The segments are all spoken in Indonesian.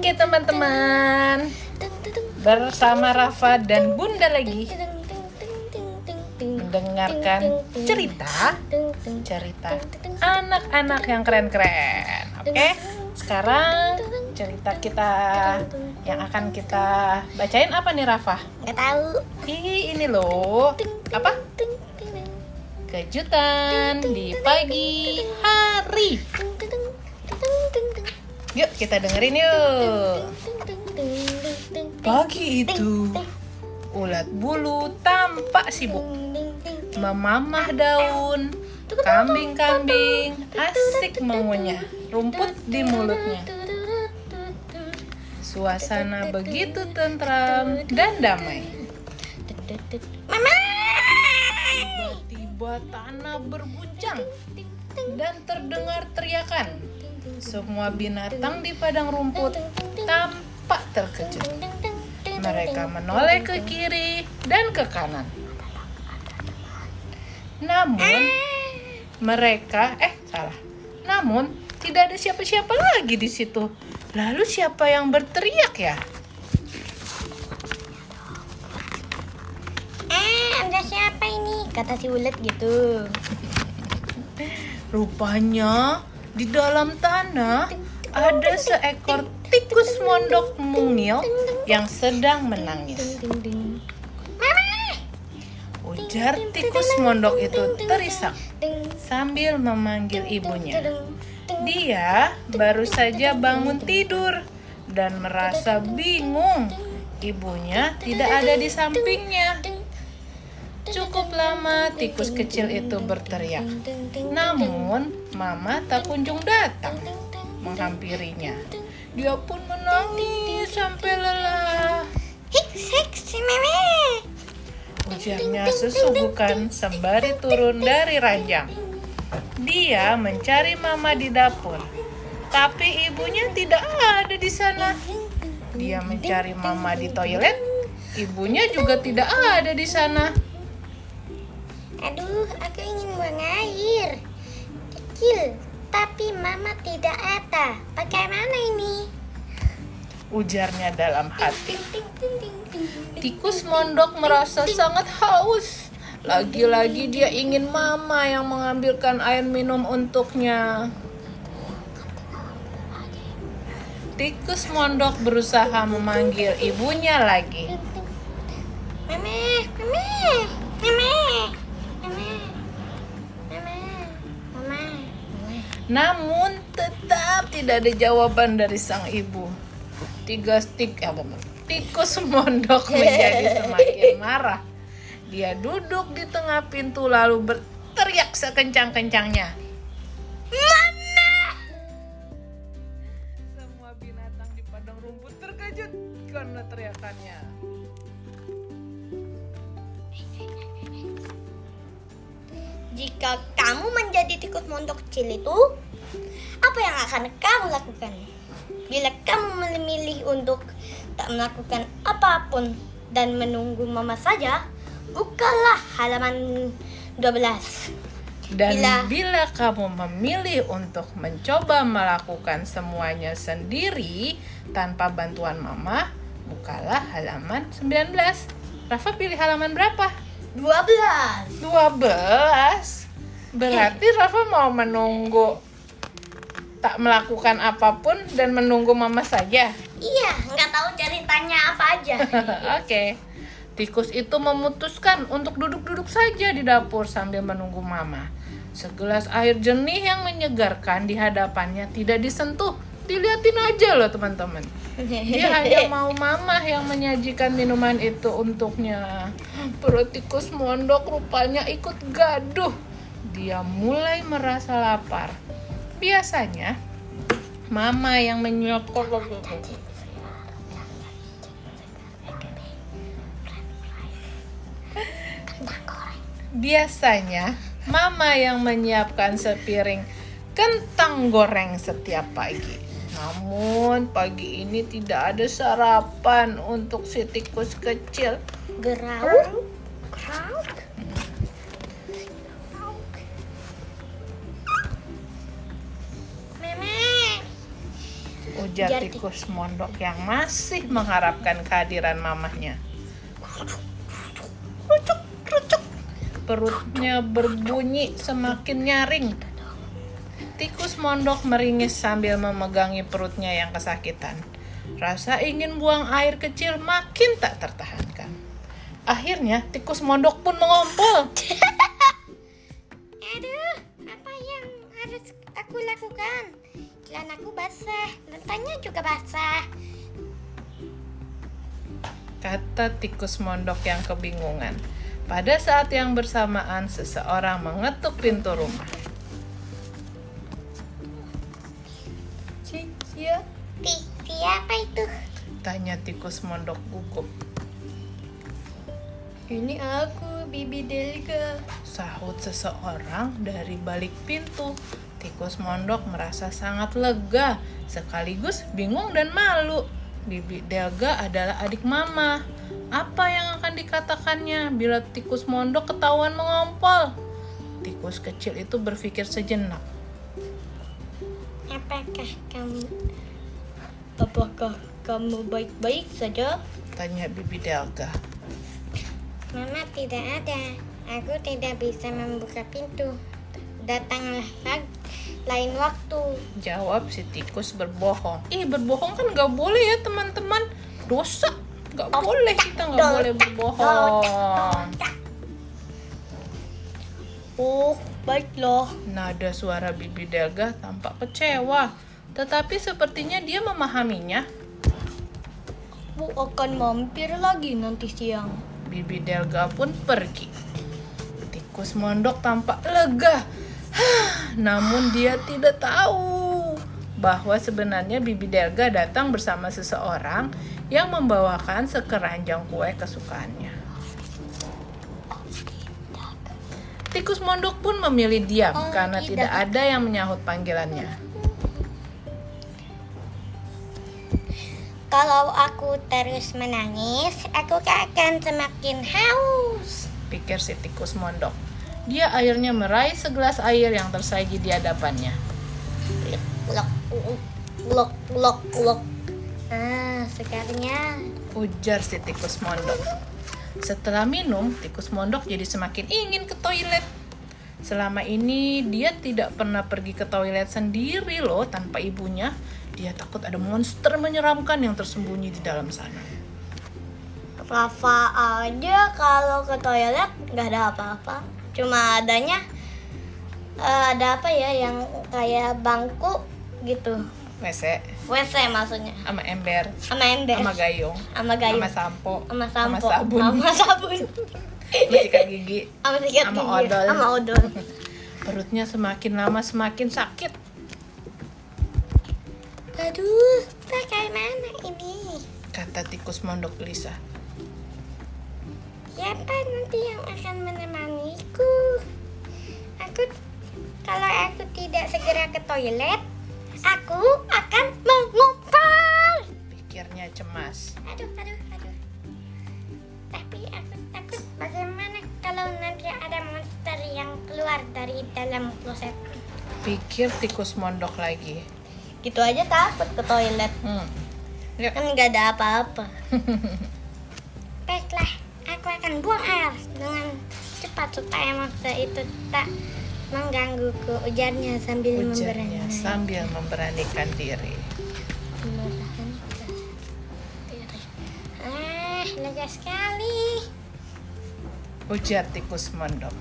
Oke teman-teman, bersama Rafa dan Bunda lagi mendengarkan cerita cerita anak-anak yang keren-keren. Oke, sekarang cerita kita yang akan kita bacain apa nih Rafa? Gak tahu. Ih, ini loh. Apa? Kejutan di pagi hari. Yuk kita dengerin yuk. Pagi itu, ulat bulu tampak sibuk memamah daun. Kambing-kambing asik mengunyah rumput di mulutnya. Suasana begitu tentram dan damai. Mama. Tiba-tiba tanah berguncang dan terdengar teriakan. Semua binatang di padang rumput tampak terkejut. Mereka menoleh ke kiri dan ke kanan. Namun mereka eh salah. Namun tidak ada siapa-siapa lagi di situ. Lalu siapa yang berteriak ya? Eh, ada siapa ini? Kata si ulet gitu. Rupanya di dalam tanah ada seekor tikus mondok mungil yang sedang menangis. Ujar tikus mondok itu terisak sambil memanggil ibunya. Dia baru saja bangun tidur dan merasa bingung. Ibunya tidak ada di sampingnya. Cukup lama tikus kecil itu berteriak. Namun, Mama tak kunjung datang menghampirinya. Dia pun menangis sampai lelah. Ujarnya sesugukan sembari turun dari ranjang. Dia mencari Mama di dapur, tapi ibunya tidak ada di sana. Dia mencari Mama di toilet, ibunya juga tidak ada di sana. Aduh, aku ingin buang air. Kecil, tapi mama tidak ada. Bagaimana ini? Ujarnya dalam hati. Tikus mondok merasa sangat haus. Lagi-lagi dia ingin mama yang mengambilkan air minum untuknya. Tikus mondok berusaha memanggil ibunya lagi. Meme, meme, meme, Namun tetap tidak ada jawaban dari sang ibu. Tiga stik apa tikus mondok menjadi semakin marah. Dia duduk di tengah pintu lalu berteriak sekencang-kencangnya. Mama! Semua binatang di padang rumput terkejut karena teriakannya. Jika kamu menjadi tikus mondok kecil itu, apa yang akan kamu lakukan? Bila kamu memilih untuk tak melakukan apa pun dan menunggu mama saja, bukalah halaman 12. Dan Bila- bila, kamu memilih untuk mencoba melakukan semuanya sendiri tanpa bantuan mama, bukalah halaman 19. Rafa pilih halaman berapa? 12. 12. Berarti Rafa mau menunggu tak melakukan apa pun dan menunggu mama saja. Iya, nggak tahu ceritanya apa aja. Oke. Tikus itu memutuskan untuk duduk-duduk saja di dapur sambil menunggu mama. Segelas air jernih yang menyegarkan di hadapannya tidak disentuh. Dilihatin aja loh teman-teman. Dia hanya mau mama yang menyajikan minuman itu untuknya. Perut tikus mondok rupanya ikut gaduh. Dia mulai merasa lapar. Biasanya mama yang menyokok Biasanya, mama yang menyiapkan sepiring kentang goreng setiap pagi. Namun, pagi ini tidak ada sarapan untuk si tikus kecil. Gerau, gerau. Meme, Ujar Ujar tikus mondok yang masih mengharapkan kehadiran mamahnya. Rucuk, rucuk. Perutnya berbunyi semakin nyaring. Tikus mondok meringis sambil memegangi perutnya yang kesakitan. Rasa ingin buang air kecil makin tak tertahankan. Akhirnya tikus mondok pun mengompol. Aduh, apa yang harus aku lakukan? Celanaku basah, lantainya juga basah. Kata tikus mondok yang kebingungan. Pada saat yang bersamaan, seseorang mengetuk pintu rumah. Si, siapa? siapa itu? Tanya tikus mondok gugup. Ini aku, Bibi Delga. Sahut seseorang dari balik pintu. Tikus mondok merasa sangat lega, sekaligus bingung dan malu. Bibi Delga adalah adik mama. Apa yang akan dikatakannya bila tikus mondok ketahuan mengompol? Tikus kecil itu berpikir sejenak. Apakah kamu Apakah kamu baik-baik saja? Tanya Bibi Delga. Mama tidak ada. Aku tidak bisa membuka pintu. Datanglah lain waktu. Jawab si tikus berbohong. Ih berbohong kan nggak boleh ya teman-teman. Dosa. Nggak boleh kita nggak boleh berbohong. Oh, baiklah. Nada suara Bibi Delga tampak kecewa. Tetapi sepertinya dia memahaminya. Aku akan mampir lagi nanti siang. Bibi Delga pun pergi. Tikus mondok tampak lega. Namun dia tidak tahu bahwa sebenarnya Bibi Delga datang bersama seseorang yang membawakan sekeranjang kue kesukaannya. Tikus mondok pun memilih diam Oh, karena tidak. tidak ada yang menyahut panggilannya. Kalau aku terus menangis, aku akan semakin haus. Pikir si tikus mondok. Dia akhirnya meraih segelas air yang tersaji di hadapannya. Ulok, ulok, ulok, ulok. Ah, sekarangnya Ujar si tikus mondok. Setelah minum, tikus mondok jadi semakin ingin ke toilet. Selama ini dia tidak pernah pergi ke toilet sendiri loh tanpa ibunya. Dia takut ada monster menyeramkan yang tersembunyi di dalam sana. Rafa aja kalau ke toilet nggak ada apa-apa. Cuma adanya eh, ada apa ya yang kayak bangku gitu. WC WC maksudnya. sama ember, Sama ember. sama gayung, Sama gayung. sama sampo, Sama sampo. sabun, Sama sabun. sama sikat gigi. Sama sikat Sama gigi. odol. Sama odol. Perutnya semakin lama semakin sakit. Aduh, bagaimana ini? Kata tikus mondok gelisah. Siapa nanti yang akan menemaniku? Aku kalau aku tidak segera ke toilet, aku akan mengumpal. Pikirnya cemas. Aduh, aduh, aduh. Tapi aku takut bagaimana kalau nanti ada monster yang keluar dari dalam kloset. Pikir tikus mondok lagi. Gitu aja takut ke toilet. Hmm. Ya, Kan nggak ada apa-apa. Baiklah, aku akan buang air dengan cepat supaya monster itu tak menggangguku ujarnya sambil ujarnya memberanikan sambil memberanikan diri. memberanikan diri. Ah, lega sekali. Ujar tikus mondok.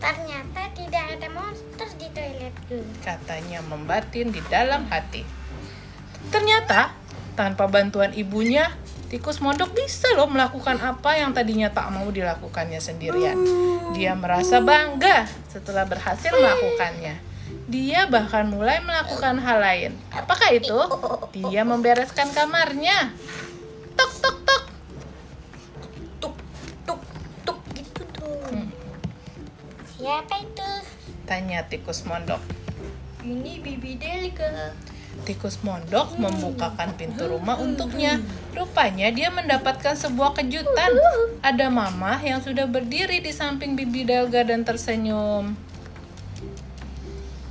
Ternyata tidak ada monster di toiletku. Katanya membatin di dalam hati. Ternyata, tanpa bantuan ibunya, tikus mondok bisa loh melakukan apa yang tadinya tak mau dilakukannya sendirian. Dia merasa bangga setelah berhasil melakukannya. Dia bahkan mulai melakukan hal lain. Apakah itu? Dia membereskan kamarnya. Tok tok tok. Tuk, tuk, tuk gitu tuh. Hmm. Siapa itu? Tanya tikus mondok. Ini Bibi Delika. Tikus mondok membukakan pintu rumah untuknya. Rupanya dia mendapatkan sebuah kejutan. Ada mama yang sudah berdiri di samping bibi Delga dan tersenyum.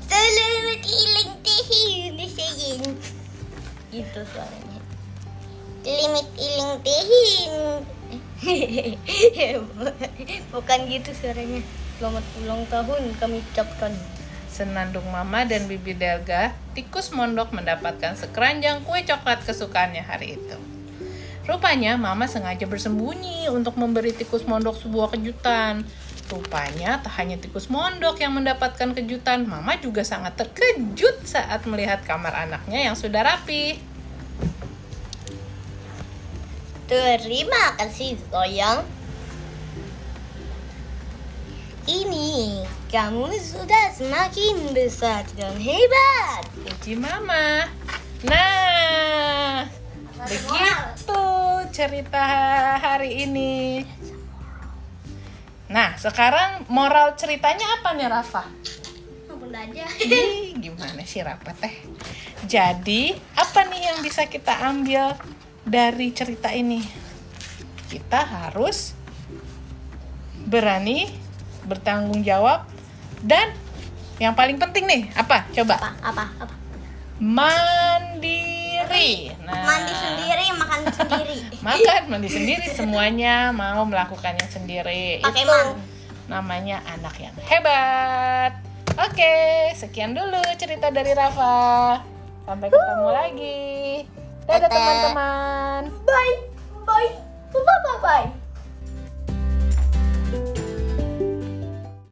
Selamat tahun sayang. gitu suaranya limit iling tihin bukan gitu suaranya selamat ulang tahun kami ucapkan Senandung Mama dan Bibi Delga, tikus mondok mendapatkan sekeranjang kue coklat kesukaannya hari itu. Rupanya Mama sengaja bersembunyi untuk memberi tikus mondok sebuah kejutan. Rupanya tak hanya tikus mondok yang mendapatkan kejutan, Mama juga sangat terkejut saat melihat kamar anaknya yang sudah rapi. terima kasih sayang ini kamu sudah semakin besar dan hebat Puji Mama. Nah, begitu cerita hari ini. Nah, sekarang moral ceritanya apa nih Rafa? Aja Ih, gimana sih Rafa teh? Jadi, apa nih yang bisa kita ambil dari cerita ini? Kita harus berani, bertanggung jawab, dan yang paling penting nih, apa? Coba. apa apa apa Mandiri. Nah, mandi sendiri makan sendiri Makan, mandi sendiri, semuanya mau melakukannya sendiri. Pakai Itu man. namanya anak yang hebat. Oke, sekian dulu cerita dari Rafa. Sampai ketemu lagi. Dadah Dadah. teman-teman. bye bye bye bye bye